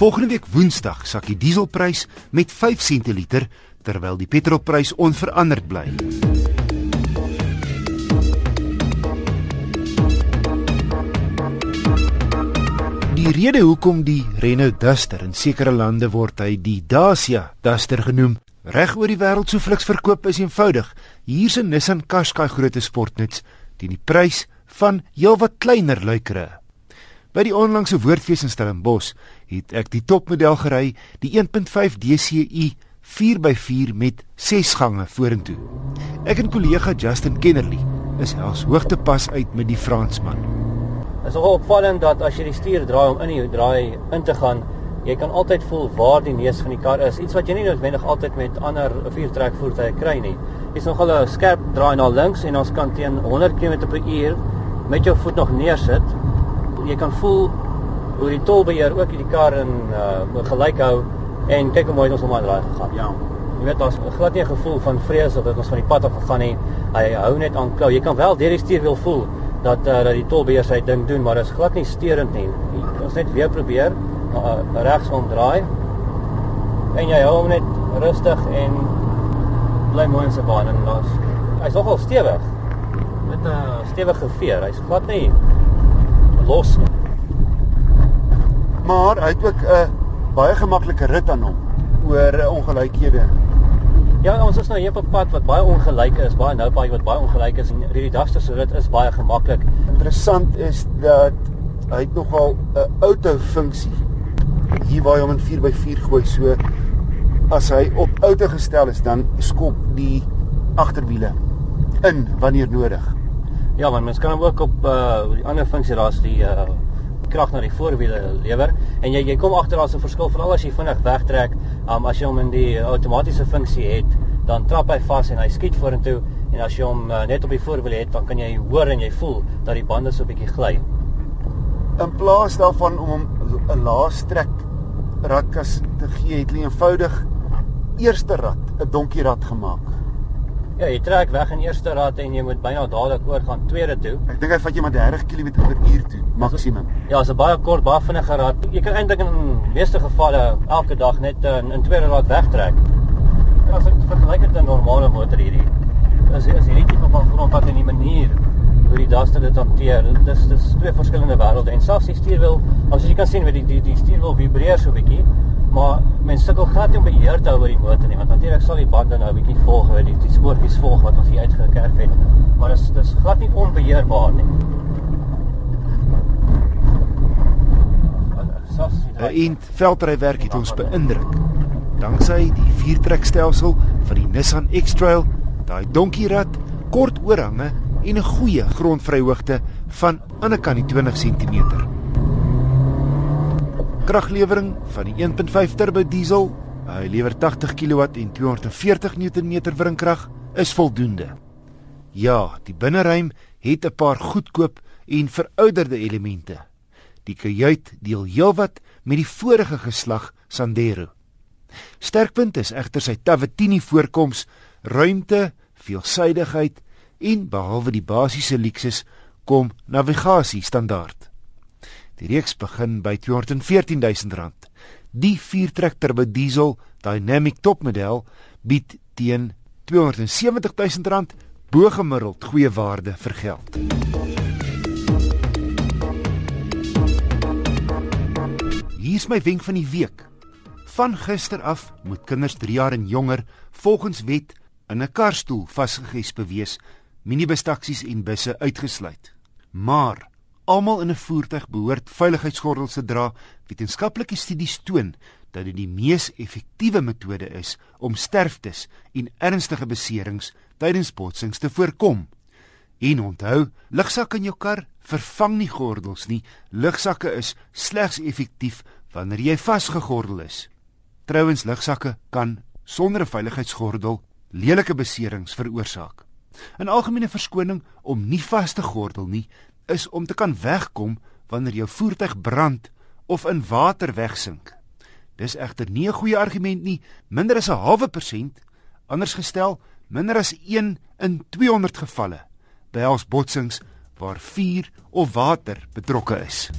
Volgende week Woensdag sak die dieselprys met 5 sente liter terwyl die petrolprys onveranderd bly. Die rede hoekom die Renault Duster in sekere lande word hy die Dacia Duster genoem, reg oor die wêreld so fliks verkoop is eenvoudig. Hier's 'n Nissan Qashqai grootte sportnuts teen die prys van heelwat kleiner luikere. By die onlangse woordfees in Stellenbosch het ek die topmodel gery, die 1.5 DCi 4x4 met 6 gange vorentoe. Ek en kollega Justin Kennerly is hels hoogtepas uit met die Fransman. Dit is nogal opvallend dat as jy die stuur draai om in die draai in te gaan, jy kan altyd voel waar die neus van die kar is. Iets wat jy nie noodwendig altyd met ander viertrek voertuie kry nie. Jy's nogal 'n skerp draai na links en ons kan teen 100 km/h met jou voet nog neersit. Jy kan voel hoe die tolbeheer ook die kar in uh gelyk hou en kyk hoe mooi ons hom aan draai gegaan. Ja. Jy weet daar's glad nie 'n gevoel van vrees of dit ons van die pad af gegaan nie. Hy hou net aan klou. Jy kan wel deur die stuur wil voel dat uh, dat die tolbeheer sy ding doen, maar dit is glad nie steurend nie. Ons net weer probeer uh, regs omdraai. En jy hou hom net rustig en bly mooi in sy baan en los. Hy's nogal stewig met 'n stewige veer. Hy's glad nie los nie. Maar hy het ook 'n uh, baie gemaklike rit aan hom oor uh, ongelykhede. Ja, ons is nou hier op 'n pad wat baie ongelyk is, baie nou baie wat baie ongelyk is en hierdie Duster se rit is baie gemaklik. Interessant is dat hy het nogal 'n auto funksie. Hier waar jy hom in 4x4 gooi so as hy op auto gestel is, dan skop die agterwiele in wanneer nodig. Ja, want mens kan hom ook op uh die ander funksie daar's die uh krag na die voorwiele lewer en jy jy kom agter daar's 'n verskil veral as jy vinnig wegtrek, um as jy hom in die outomatiese funksie het, dan trap hy vas en hy skiet vorentoe en as jy hom uh, net op die voorwiele het, dan kan jy hoor en jy voel dat die bande so 'n bietjie gly. In plaas daarvan om hom 'n laastrek radkas te gee, het hulle eenvoudig eerste rad 'n donkie rad gemaak. Ja, jy trek weg in eerste rad en jy moet byna dadelik oor gaan tweede toe. Ek dink hy vat jy maar 30 km/h toe maksimum. Ja, is 'n baie kort, baie vinnige rad. Jy kan eintlik in meeste gevalle elke dag net in, in tweede rad wegtrek. En as ek vergelyk dit met 'n normale motor hierdie, is is hierdie tipe van grondpad en die manier hoe die Duster dit hanteer, dis dis twee verskillende wêrelde. En selfs die stuurwiel, as jy kan sien met die die die stuurwiel vibreer so 'n bietjie, maar mense sukkel glad nie om beheer te hou oor die motor nie want natuurlik sal die bande nou 'n bietjie volg weet die, die spoortjies volg wat ons hier uitgekerf het maar dit is dis glad nie onbeheerbaar nie. En veldrywerk het ons beïndruk. Danksy die viertrekstelsel van die Nissan X-Trail, daai donkierad, kort oorhange en 'n goeie grondvryhoogte van aan 'n kant 20 cm kraglewering van die 1.5 turbo diesel, hy lewer 80 kW en 240 Nm wringkrag, is voldoende. Ja, die binneruim het 'n paar goedkoop en verouderde elemente. Die kajuit deel heelwat met die vorige geslag Sandero. Sterkpunt is egter sy Tavatini voorkoms, ruimte, veelsidigheid en behalwe die basiese luksus kom navigasie standaard. Die reeks begin by R214 000. Die viertrek turbo diesel Dynamic topmodel bied teen R270 000 bo gemiddeld goeie waarde vir geld. Hier is my wenk van die week. Van gister af moet kinders 3 jaar en jonger volgens wet in 'n karstoel vasgegesp wees, minibus taksies en busse uitgesluit. Maar almal in 'n voertuig behoort veiligheidsgordels te dra. Wetenskaplike studies toon dat dit die mees effektiewe metode is om sterftes en ernstige beserings tydens botsings te voorkom. En onthou, lugsakke in jou kar vervang nie gordels nie. Lugsakke is slegs effektief wanneer jy vasgegordel is. Trouwens, lugsakke kan sonder 'n veiligheidsgordel lelike beserings veroorsaak. 'n Algemene verskoning om nie vas te gordel nie is om te kan wegkom wanneer jou voertuig brand of in water wegsink. Dis egter nie 'n goeie argument nie. Minder as 'n halwe persent, anders gestel, minder as 1 in 200 gevalle behels botsings waar vuur of water betrokke is.